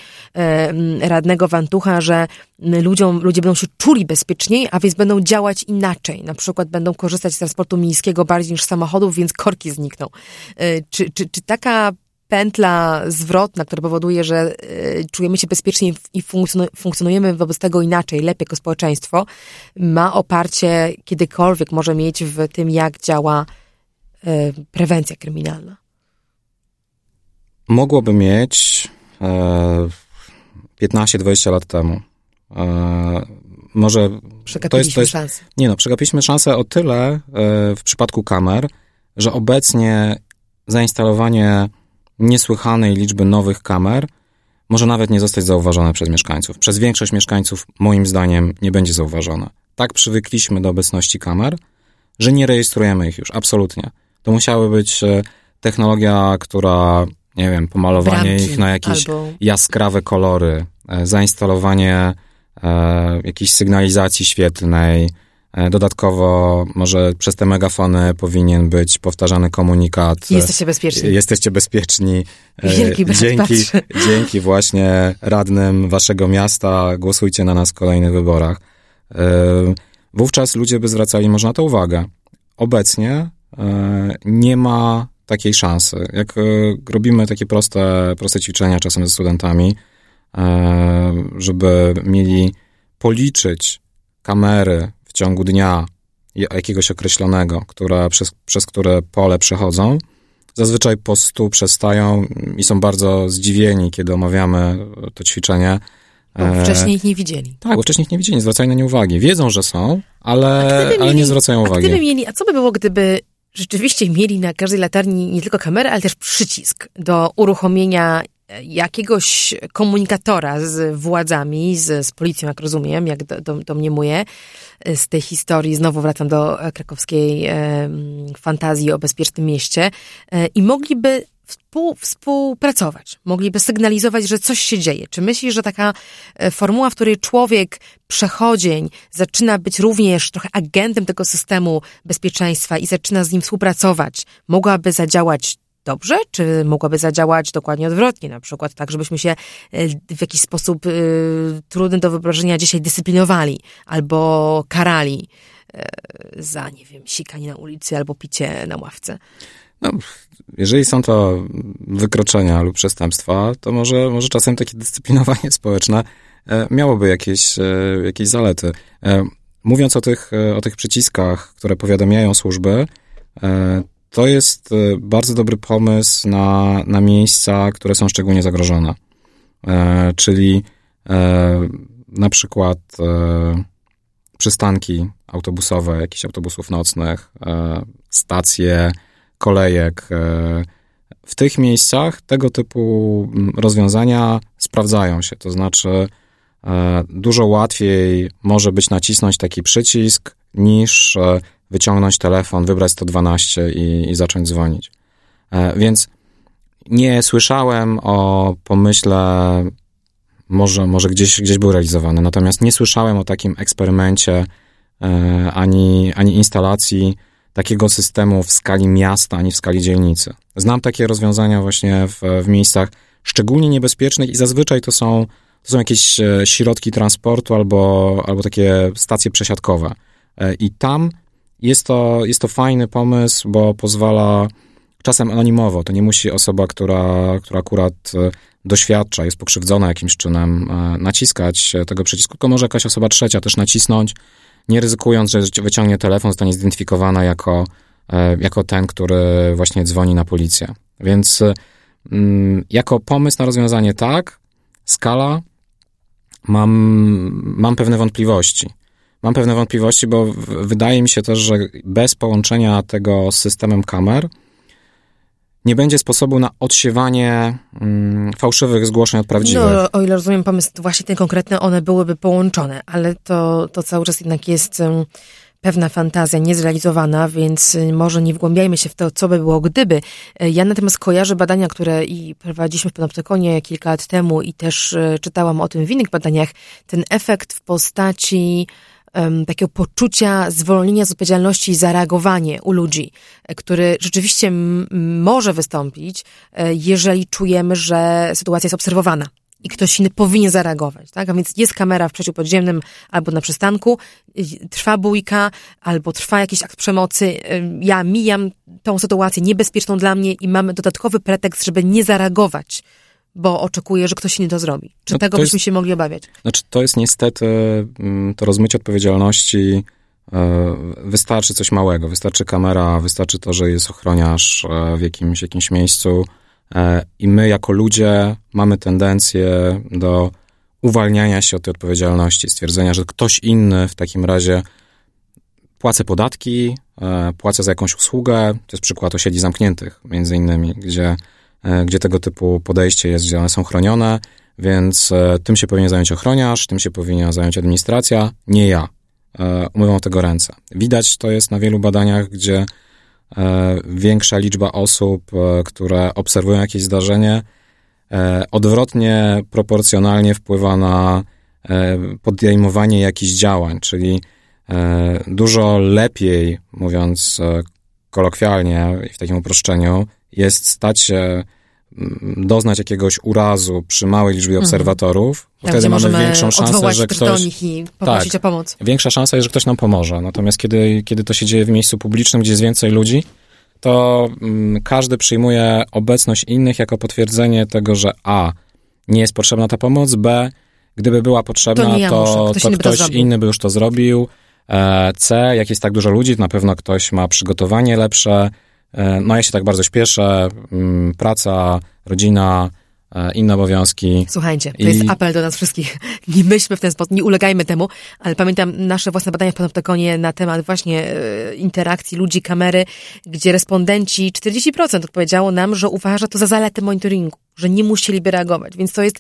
radnego Wantucha, że ludziom, ludzie będą się czuli bezpieczniej, a więc będą działać inaczej. Na przykład będą korzystać z transportu miejskiego bardziej niż samochodów, więc korki znikną. E, Czy, czy, czy taka pętla zwrotna, która powoduje, że e, czujemy się bezpieczniej i funkcjonu- funkcjonujemy wobec tego inaczej, lepiej jako społeczeństwo, ma oparcie kiedykolwiek może mieć w tym, jak działa prewencja kryminalna. mogłoby mieć e, 15-20 lat temu. E, może to jest, Przegapiliśmy to jest, szansę. nie no, przegapiliśmy szansę o tyle e, w przypadku kamer, że obecnie zainstalowanie niesłychanej liczby nowych kamer może nawet nie zostać zauważone przez mieszkańców. Przez większość mieszkańców, moim zdaniem, nie będzie zauważone. Tak przywykliśmy do obecności kamer, że nie rejestrujemy ich już, absolutnie. To musiały być e, technologia, która nie wiem, pomalowanie Bramki ich na jakieś albo- jaskrawe kolory, e, zainstalowanie e, jakiejś sygnalizacji świetlnej. E, dodatkowo może przez te megafony powinien być powtarzany komunikat. Jesteście bezpieczni. Jesteście bezpieczni. E, Wielki dzięki, patrzy. dzięki właśnie radnym waszego miasta głosujcie na nas w kolejnych wyborach. E, Wówczas ludzie by zwracali może na to uwagę. Obecnie nie ma takiej szansy. Jak e, robimy takie proste, proste ćwiczenia czasem ze studentami, e, żeby mieli policzyć kamery w ciągu dnia jakiegoś określonego, które, przez, przez które pole przechodzą, zazwyczaj po stu przestają i są bardzo zdziwieni, kiedy omawiamy to ćwiczenie. Bo E, wcześniej ich nie widzieli. tak, bo wcześniej ich nie widzieli, nie zwracają na nie uwagi. Wiedzą, że są, ale, ale mieli- nie zwracają A uwagi. gdyby mieli, a co by było, gdyby rzeczywiście mieli na każdej latarni nie tylko kamerę, ale też przycisk do uruchomienia e, jakiegoś komunikatora z władzami, z, z policją, jak rozumiem, jak do, do, domniemuję, e, z tej historii. Znowu wracam do e, krakowskiej e, fantazji o bezpiecznym mieście e, i mogliby współ, współpracować, mogliby sygnalizować, że coś się dzieje. Czy myślisz, że taka e, formuła, w której człowiek przechodzień zaczyna być również trochę agentem tego systemu bezpieczeństwa i zaczyna z nim współpracować, mogłaby zadziałać dobrze, czy mogłaby zadziałać dokładnie odwrotnie, na przykład tak, żebyśmy się e, w jakiś sposób y, trudny do wyobrażenia dzisiaj dyscyplinowali albo karali e, za, nie wiem, sikanie na ulicy albo picie na ławce. No, jeżeli są to wykroczenia lub przestępstwa, to może, może czasem takie dyscyplinowanie społeczne e, miałoby jakieś, e, jakieś zalety. E, Mówiąc o tych, o tych przyciskach, które powiadamiają służby, to jest bardzo dobry pomysł na, na miejsca, które są szczególnie zagrożone. Czyli na przykład przystanki autobusowe, jakichś autobusów nocnych, stacje kolejek. e, W tych miejscach tego typu mm, rozwiązania sprawdzają się. To znaczy, e, dużo łatwiej może być nacisnąć taki przycisk, niż e, wyciągnąć telefon, wybrać 112 i, i zacząć dzwonić. Więc nie słyszałem o pomyśle, może, może gdzieś, gdzieś był realizowany, natomiast nie słyszałem o takim eksperymencie ani, ani instalacji takiego systemu w skali miasta, ani w skali dzielnicy. Znam takie rozwiązania właśnie w, w miejscach szczególnie niebezpiecznych i zazwyczaj to są, to są jakieś e, środki transportu albo, albo takie stacje przesiadkowe. E, I tam jest to, jest to fajny pomysł, bo pozwala czasem anonimowo. To nie musi osoba, która, która akurat e, doświadcza, jest pokrzywdzona jakimś czynem, naciskać tego przycisku, tylko może jakaś osoba trzecia też nacisnąć, nie ryzykując, że wyciągnie telefon, zostanie zidentyfikowana jako, e, jako ten, który właśnie dzwoni na policję. Więc e, mm, jako pomysł na rozwiązanie tak, skala, mam, mam pewne wątpliwości. Mam pewne wątpliwości, bo wydaje mi się też, że bez połączenia tego z systemem kamer nie będzie sposobu na odsiewanie mm, fałszywych zgłoszeń od prawdziwych. No, o ile rozumiem pomysł właśnie ten konkretny, one byłyby połączone, ale to, to cały czas jednak jest em, pewna fantazja niezrealizowana, więc y, może nie wgłębiajmy się w to, co by było gdyby. E, Ja natomiast kojarzę badania, które i prowadziliśmy w Panoptykonie kilka lat temu i też e, czytałam o tym w innych badaniach. Ten efekt w postaci em, takiego poczucia zwolnienia z odpowiedzialności i zareagowanie u ludzi, e, który rzeczywiście może wystąpić, e, jeżeli czujemy, że sytuacja jest obserwowana i ktoś inny powinien zareagować, tak? A więc jest kamera w przejściu podziemnym albo na przystanku, trwa bójka, albo trwa jakiś akt przemocy, ja mijam tą sytuację niebezpieczną dla mnie i mamy dodatkowy pretekst, żeby nie zareagować, bo oczekuję, że ktoś inny to zrobi. Czy No, tego byśmy jest- się mogli obawiać? Znaczy, to jest niestety mm, to rozmycie odpowiedzialności. e, Wystarczy coś małego, wystarczy kamera, wystarczy to, że jest ochroniarz e, w jakimś, jakimś miejscu e, i my jako ludzie mamy tendencję do uwalniania się od tej odpowiedzialności, stwierdzenia, że ktoś inny w takim razie płacę podatki, płacę za jakąś usługę. To jest przykład osiedli zamkniętych, między innymi, gdzie, gdzie tego typu podejście jest, gdzie one są chronione, więc e, tym się powinien zająć ochroniarz, tym się powinna zająć administracja, nie ja. E, Umywam tego ręce. Widać to jest na wielu badaniach, gdzie większa liczba osób, które obserwują jakieś zdarzenie, odwrotnie proporcjonalnie wpływa na podejmowanie jakichś działań, czyli dużo lepiej, mówiąc kolokwialnie i w takim uproszczeniu, jest stać się doznać jakiegoś urazu przy małej liczbie mhm. obserwatorów, tak, wtedy mamy większą szansę, że ktoś... i tak, o pomoc. Większa szansa jest, że ktoś nam pomoże. Natomiast kiedy, kiedy to się dzieje w miejscu publicznym, gdzie jest więcej ludzi, to mm, każdy przyjmuje obecność innych jako potwierdzenie tego, że a, nie jest potrzebna ta pomoc, b, gdyby była potrzebna, to, ja to, ktoś, to inny, ktoś by inny by już to zrobił, e, c, jak jest tak dużo ludzi, to na pewno ktoś ma przygotowanie lepsze, no ja się tak bardzo śpieszę, mm, praca, rodzina, e, inne obowiązki. Słuchajcie, to I... jest apel do nas wszystkich. [LAUGHS] Nie myślmy w ten sposób, nie ulegajmy temu, ale pamiętam nasze własne badania w Panoptykonie na temat właśnie e, interakcji ludzi, kamery, gdzie respondenci, 40% odpowiedziało nam, że uważa to za zaletę monitoringu, że nie musieliby reagować, więc to jest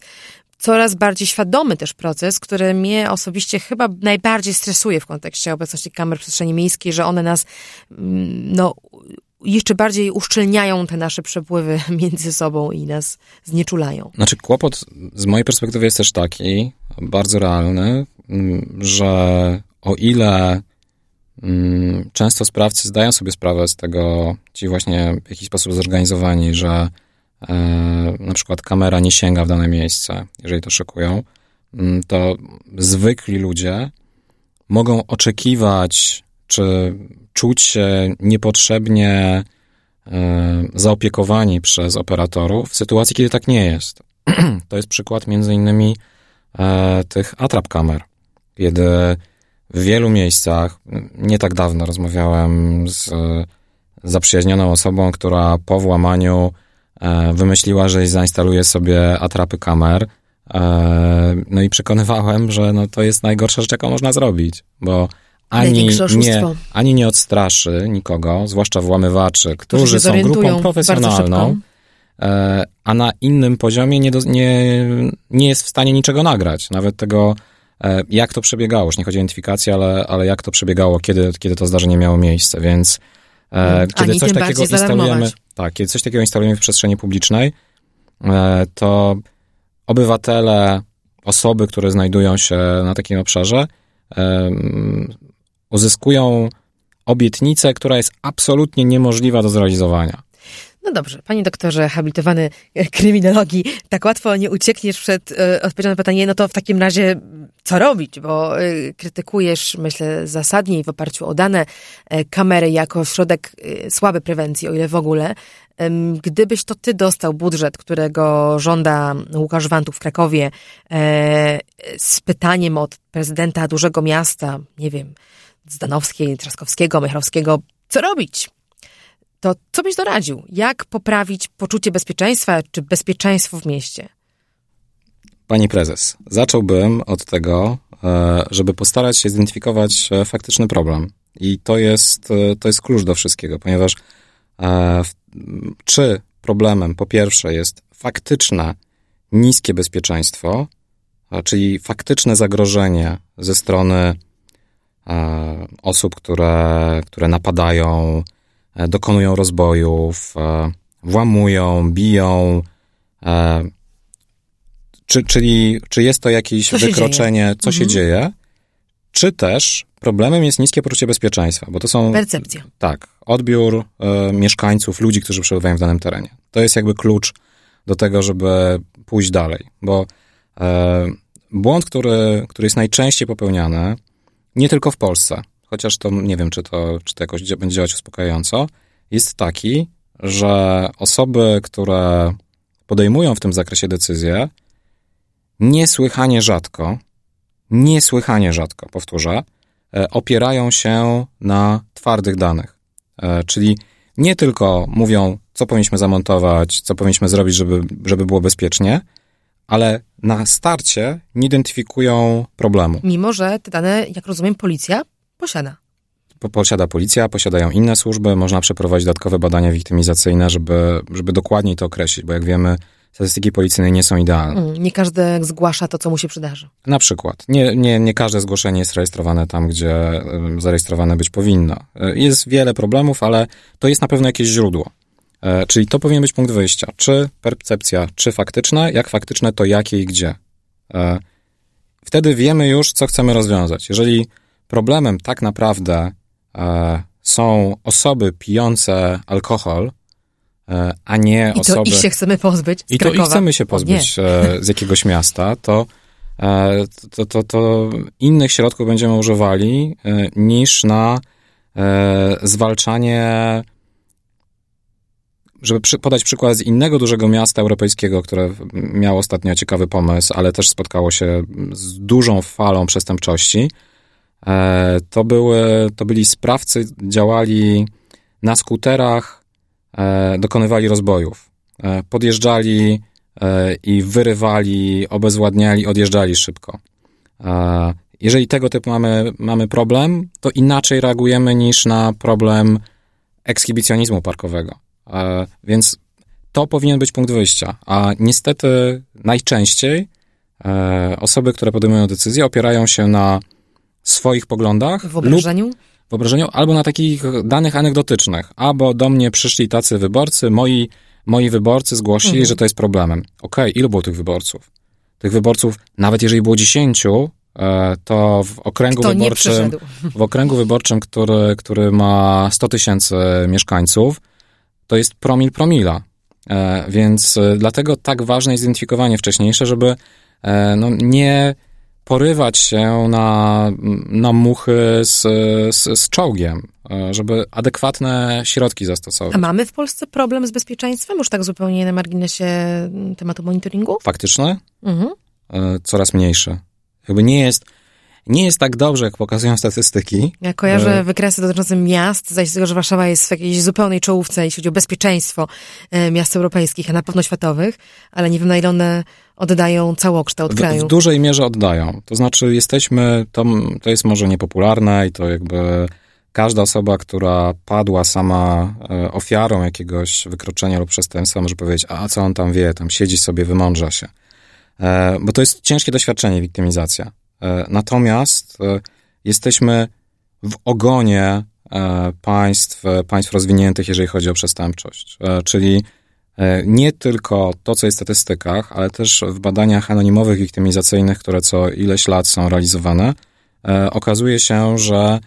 coraz bardziej świadomy też proces, który mnie osobiście chyba najbardziej stresuje w kontekście obecności kamer w przestrzeni miejskiej, że one nas mm, no, jeszcze bardziej uszczelniają te nasze przepływy [LAUGHS] między sobą i nas znieczulają. Znaczy, kłopot z mojej perspektywy jest też taki, bardzo realny, mm, że o ile mm, często sprawcy zdają sobie sprawę z tego, ci właśnie w jakiś sposób zorganizowani, że e, na przykład kamera nie sięga w dane miejsce, jeżeli to szykują, mm, to zwykli ludzie mogą oczekiwać, czy czuć się niepotrzebnie e, zaopiekowani przez operatorów w sytuacji, kiedy tak nie jest. [CLEARS THROAT] To jest przykład między innymi e, tych atrap kamer, kiedy w wielu miejscach, nie tak dawno rozmawiałem z zaprzyjaźnioną osobą, która po włamaniu e, wymyśliła, że zainstaluje sobie atrapy kamer. No i przekonywałem, że no to jest najgorsza rzecz, jaką można zrobić, bo ani nie, ani nie odstraszy nikogo, zwłaszcza włamywaczy, którzy są grupą profesjonalną, e, a na innym poziomie nie, do, nie, nie jest w stanie niczego nagrać. Nawet tego, e, jak to przebiegało. Już nie chodzi o identyfikację, ale, ale jak to przebiegało, kiedy, kiedy to zdarzenie miało miejsce. Więc e, mm, kiedy coś takiego instalujemy, tak, kiedy coś takiego instalujemy w przestrzeni publicznej, to obywatele, osoby, które znajdują się na takim obszarze, uzyskują obietnicę, która jest absolutnie niemożliwa do zrealizowania. No dobrze, panie doktorze, habilitowany kryminologii, tak łatwo nie uciekniesz przed y, odpowiedzią na pytanie, no to w takim razie co robić? Bo y, krytykujesz, myślę, zasadnie i w oparciu o dane y, kamery jako środek y, słaby prewencji, o ile w ogóle. Gdybyś to ty dostał budżet, którego żąda Łukasz Wantów w Krakowie, z pytaniem od prezydenta dużego miasta, nie wiem, Zdanowskiej, Trzaskowskiego, Michalowskiego, co robić? To co byś doradził? Jak poprawić poczucie bezpieczeństwa czy bezpieczeństwo w mieście? Pani prezes, zacząłbym od tego, e, żeby postarać się zidentyfikować e, faktyczny problem. I to jest, e, to jest klucz do wszystkiego, ponieważ czy problemem po pierwsze jest faktyczne niskie bezpieczeństwo, czyli faktyczne zagrożenie ze strony osób, które, które napadają, e, dokonują rozbojów, e, włamują, biją. Czy, czyli, czy jest to jakieś co wykroczenie, co mhm. się dzieje? Czy też problemem jest niskie poczucie bezpieczeństwa, bo to są. Percepcja. Tak, odbiór e, mieszkańców, ludzi, którzy przebywają w danym terenie. To jest jakby klucz do tego, żeby pójść dalej, bo e, błąd, który, który jest najczęściej popełniany, nie tylko w Polsce, chociaż to nie wiem, czy to, czy to jakoś będzie działać uspokajająco, jest taki, że osoby, które podejmują w tym zakresie decyzje, niesłychanie rzadko, niesłychanie rzadko, powtórzę, e, opierają się na twardych danych. E, czyli nie tylko mówią, co powinniśmy zamontować, co powinniśmy zrobić, żeby, żeby było bezpiecznie, ale na starcie nie identyfikują problemu. Mimo, że te dane, jak rozumiem, policja posiada. Posiada policja, posiadają inne służby, można przeprowadzić dodatkowe badania wiktymizacyjne, żeby, żeby dokładniej to określić, bo jak wiemy, statystyki policyjne nie są idealne. Mm, nie każdy zgłasza to, co mu się przydarzy. Na przykład. Nie, nie, nie każde zgłoszenie jest rejestrowane tam, gdzie zarejestrowane być powinno. Jest wiele problemów, ale to jest na pewno jakieś źródło. Czyli to powinien być punkt wyjścia. Czy percepcja, czy faktyczna? Jak faktyczne, to jakie i gdzie? Wtedy wiemy już, co chcemy rozwiązać. Jeżeli problemem tak naprawdę są osoby pijące alkohol, e, a nie I osoby... I to ich się chcemy pozbyć I to ich chcemy się pozbyć e, z jakiegoś miasta, to, e, to, to, to innych środków będziemy używali niż na zwalczanie żeby przy, podać przykład z innego dużego miasta europejskiego, które miało ostatnio ciekawy pomysł, ale też spotkało się z dużą falą przestępczości, E, to, były, to byli sprawcy, działali na skuterach, e, dokonywali rozbojów. E, podjeżdżali i wyrywali, obezwładniali, odjeżdżali szybko. Jeżeli tego typu mamy, mamy problem, to inaczej reagujemy niż na problem ekshibicjonizmu parkowego. Więc to powinien być punkt wyjścia. A niestety najczęściej osoby, które podejmują decyzje, opierają się na swoich poglądach. W wyobrażeniu? Lub wyobrażeniu, albo na takich danych anegdotycznych. Albo do mnie przyszli tacy wyborcy, moi, moi wyborcy zgłosili, mhm. że to jest problemem. Okej, okay, ilu było tych wyborców? Tych wyborców, nawet jeżeli było dziesięciu, e, to w okręgu Kto wyborczym, w okręgu wyborczym, który, który ma 100 tysięcy mieszkańców, to jest promil promila. E, więc e, dlatego tak ważne jest zidentyfikowanie wcześniejsze, żeby no, nie porywać się na, na muchy z, z, z czołgiem, e, żeby adekwatne środki zastosować. A mamy w Polsce problem z bezpieczeństwem? Już tak zupełnie na marginesie tematu monitoringu? Faktyczny? Mhm. E, coraz mniejszy. Jakby nie jest nie jest tak dobrze, jak pokazują statystyki. Ja kojarzę e, wykresy dotyczące miast, zaś tego, że Warszawa jest w jakiejś zupełnej czołówce, jeśli chodzi o bezpieczeństwo e, miast europejskich, a na pewno światowych, ale nie wiem, na ile one oddają całokształt kraju. W, w dużej mierze oddają. To znaczy, jesteśmy, to, to jest może niepopularne i to jakby każda osoba, która padła sama e, ofiarą jakiegoś wykroczenia lub przestępstwa, może powiedzieć, a co on tam wie, tam siedzi sobie, wymądrza się. Bo to jest ciężkie doświadczenie, wiktymizacja. E, natomiast e, jesteśmy w ogonie e, państw, państw rozwiniętych, jeżeli chodzi o przestępczość. Czyli nie tylko to, co jest w statystykach, ale też w badaniach anonimowych, wiktymizacyjnych, które co ileś lat są realizowane, okazuje się, że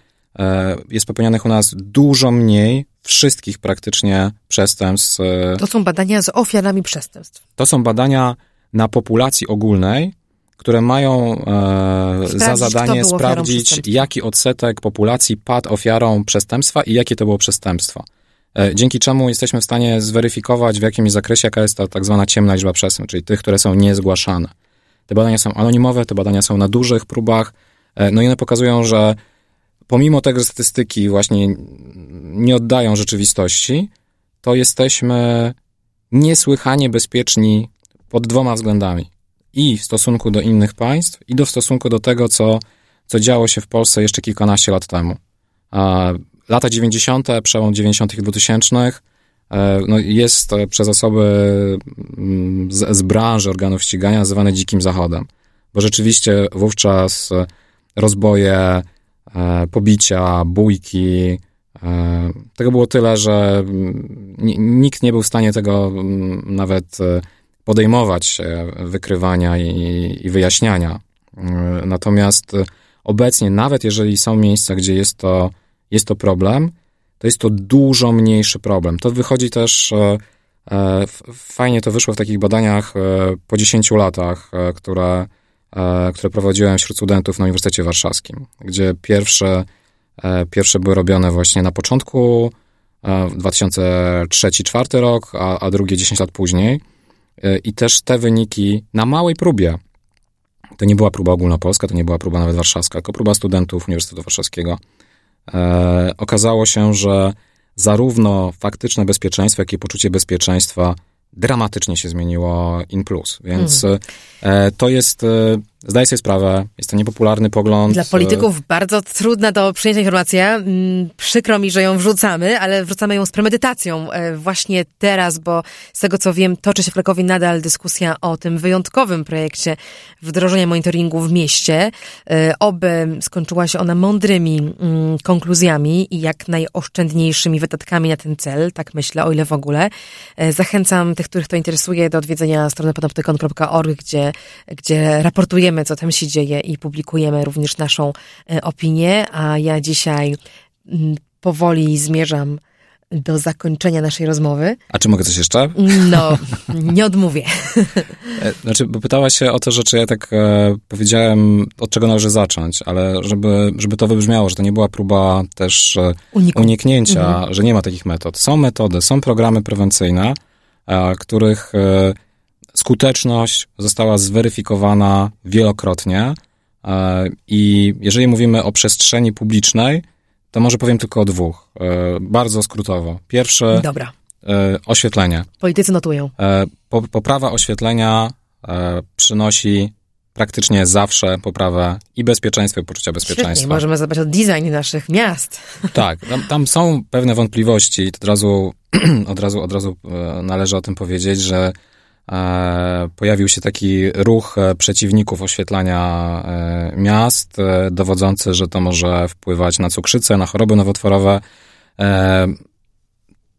jest popełnianych u nas dużo mniej wszystkich praktycznie przestępstw. To są badania z ofiarami przestępstw. To są badania na populacji ogólnej, które mają e, za zadanie sprawdzić, jaki odsetek populacji padł ofiarą przestępstwa i jakie to było przestępstwo. E, dzięki czemu jesteśmy w stanie zweryfikować w jakimś zakresie, jaka jest ta tak zwana ciemna liczba przestępstw, czyli tych, które są niezgłaszane. Te badania są anonimowe, te badania są na dużych próbach, e, no i one pokazują, że pomimo tego, że statystyki właśnie nie oddają rzeczywistości, to jesteśmy niesłychanie bezpieczni pod dwoma względami i w stosunku do innych państw, i do w stosunku do tego, co, co działo się w Polsce jeszcze kilkanaście lat temu. Lata 90., przełom 90. i 2000 e, no jest przez osoby mm, z, z branży organów ścigania nazywane dzikim zachodem, bo rzeczywiście wówczas rozboje, e, pobicia, bójki, e, tego było tyle, że mm, nikt nie był w stanie tego mm, nawet podejmować wykrywania i, i wyjaśniania. Natomiast obecnie, nawet jeżeli są miejsca, gdzie jest to, jest to problem, to jest to dużo mniejszy problem. To wychodzi też, e, e, fajnie to wyszło w takich badaniach e, po 10 latach, które, które prowadziłem wśród studentów na Uniwersytecie Warszawskim, gdzie pierwsze, pierwsze były robione właśnie na początku 2003-2004 rok, a, a drugie 10 lat później. I też te wyniki na małej próbie, to nie była próba ogólnopolska, to nie była próba nawet warszawska, tylko próba studentów Uniwersytetu Warszawskiego, e, okazało się, że zarówno faktyczne bezpieczeństwo, jak i poczucie bezpieczeństwa dramatycznie się zmieniło in plus. Więc e, to jest, e, Zdaję sobie sprawę, jest to niepopularny pogląd. Dla polityków bardzo trudna do przyjęcia informacja. Mm, Przykro mi, że ją wrzucamy, ale wrzucamy ją z premedytacją e, właśnie teraz, bo z tego co wiem, toczy się w Krakowie nadal dyskusja o tym wyjątkowym projekcie wdrożenia monitoringu w mieście. E, Oby skończyła się ona mądrymi mm, konkluzjami i jak najoszczędniejszymi wydatkami na ten cel, tak myślę, o ile w ogóle. E, Zachęcam tych, których to interesuje, do odwiedzenia strony panoptykon.org, gdzie, gdzie raportujemy, co tam się dzieje i publikujemy również naszą e, opinię, a ja dzisiaj mm, powoli zmierzam do zakończenia naszej rozmowy. A czy mogę coś jeszcze? No, [LAUGHS] nie odmówię. E, Znaczy, bo pytałaś się o to, że czy ja tak e, powiedziałem, od czego należy zacząć, ale żeby, żeby to wybrzmiało, że to nie była próba też e, uniknięcia, że nie ma takich metod. Są metody, są programy prewencyjne, e, których skuteczność została zweryfikowana wielokrotnie e, i jeżeli mówimy o przestrzeni publicznej, to może powiem tylko o dwóch, e, bardzo skrótowo. Pierwsze, Dobra, e, oświetlenie. politycy notują. Po- Poprawa oświetlenia przynosi praktycznie zawsze poprawę i bezpieczeństwa, i poczucia Świetnie, bezpieczeństwa. możemy zadbać o design naszych miast. [LAUGHS] Tak, tam, tam są pewne wątpliwości [CLEARS THROAT] od razu, od razu, od razu należy o tym powiedzieć, że pojawił się taki ruch e, przeciwników oświetlania e, miast, e, dowodzący, że to może wpływać na cukrzycę, na choroby nowotworowe. E,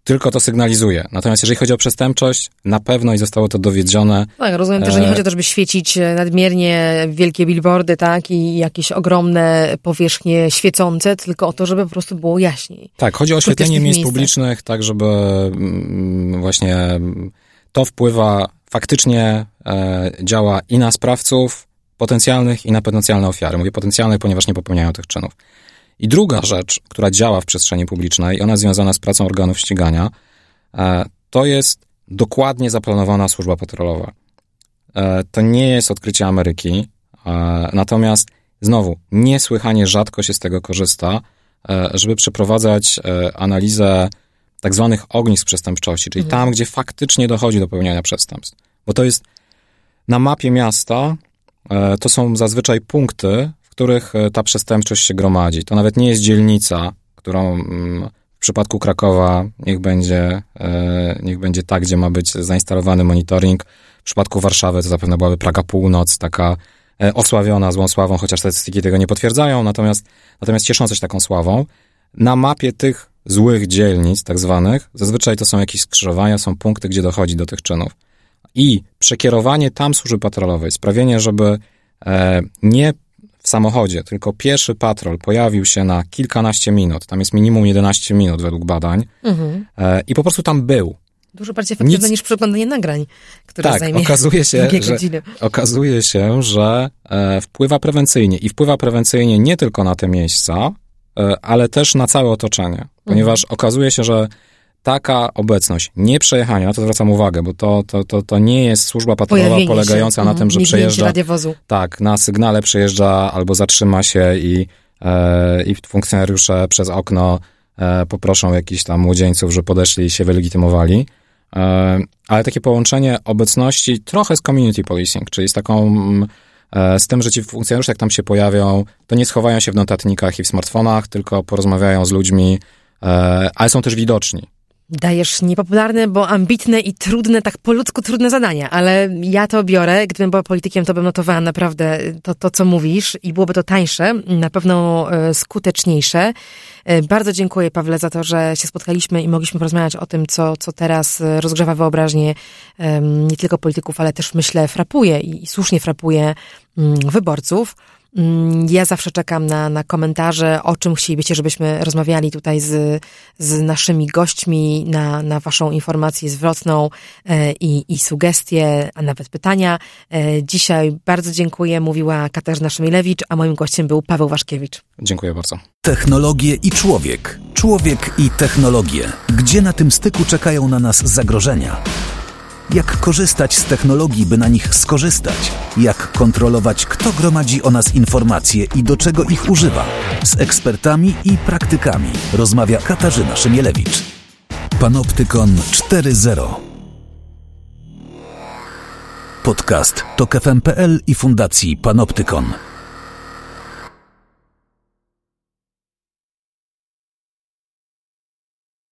tylko to sygnalizuje. Natomiast jeżeli chodzi o przestępczość, na pewno i zostało to dowiedzione, Tak, rozumiem też, że nie E, chodzi o to, żeby świecić e, nadmiernie wielkie billboardy, tak, i jakieś ogromne powierzchnie świecące, tylko o to, żeby po prostu było jaśniej. Tak, chodzi o oświetlenie miejsc publicznych, tak żeby mm, właśnie to wpływa, faktycznie e, działa i na sprawców potencjalnych, i na potencjalne ofiary. Mówię potencjalnych, ponieważ nie popełniają tych czynów. I druga rzecz, która działa w przestrzeni publicznej, ona związana z pracą organów ścigania, e, to jest dokładnie zaplanowana służba patrolowa. E, to nie jest odkrycie Ameryki, natomiast znowu, niesłychanie rzadko się z tego korzysta, żeby przeprowadzać analizę tak zwanych ognisk przestępczości, czyli tam, gdzie faktycznie dochodzi do popełniania przestępstw. Bo to jest na mapie miasta, e, to są zazwyczaj punkty, w których e, ta przestępczość się gromadzi. To nawet nie jest dzielnica, którą mm, w przypadku Krakowa niech będzie, e, niech będzie ta, gdzie ma być zainstalowany monitoring. W przypadku Warszawy to zapewne byłaby Praga Północ, taka osławiona złą sławą, chociaż statystyki tego nie potwierdzają, natomiast, natomiast ciesząca się taką sławą. Na mapie tych złych dzielnic, tak zwanych, zazwyczaj to są jakieś skrzyżowania, są punkty, gdzie dochodzi do tych czynów. I przekierowanie tam służby patrolowej, sprawienie, żeby e, nie w samochodzie, tylko pierwszy patrol pojawił się na kilkanaście minut, tam jest minimum 11 minut według badań, Mhm. e, i po prostu tam był. Dużo bardziej efektywne Nic- niż przeglądanie nagrań, które Tak, zajmie okazuje się, że, okazuje się, że e, wpływa prewencyjnie i wpływa prewencyjnie nie tylko na te miejsca, ale też na całe otoczenie, ponieważ okazuje się, że taka obecność, nie przejechanie, na to zwracam uwagę, bo to, to, to, to nie jest służba patrolowa polegająca się, na tym, że mignięcie przejeżdża tak, na sygnale przejeżdża albo zatrzyma się i, e, i funkcjonariusze przez okno e, poproszą jakichś tam młodzieńców, że podeszli i się wylegitymowali. E, ale takie połączenie obecności trochę z community policing, czyli z taką, mm, e, z tym, że ci funkcjonariusze jak tam się pojawią, to nie schowają się w notatnikach i w smartfonach, tylko porozmawiają z ludźmi, e, ale są też widoczni. Dajesz niepopularne, bo ambitne i trudne, tak po ludzku trudne zadania, ale ja to biorę. Gdybym była politykiem, to bym notowała naprawdę to, to co mówisz i byłoby to tańsze, na pewno e, skuteczniejsze. E, Bardzo dziękuję, Pawle, za to, że się spotkaliśmy i mogliśmy porozmawiać o tym, co, co teraz rozgrzewa wyobraźnię nie tylko polityków, ale też myślę frapuje i, i słusznie frapuje mm, wyborców. Mm, Ja zawsze czekam na, na komentarze, o czym chcielibyście, żebyśmy rozmawiali tutaj z, z naszymi gośćmi, na, na waszą informację zwrotną e, i, i sugestie, a nawet pytania. E, Dzisiaj bardzo dziękuję, mówiła Katarzyna Szymilewicz, a moim gościem był Paweł Waszkiewicz. Dziękuję bardzo. Technologie i człowiek. Człowiek i technologie. Gdzie na tym styku czekają na nas zagrożenia? Jak korzystać z technologii, by na nich skorzystać? Jak kontrolować, kto gromadzi o nas informacje i do czego ich używa? Z ekspertami i praktykami rozmawia Katarzyna Szymielewicz. Panoptykon 4.0 Podcast to KFM.pl i Fundacji Panoptykon.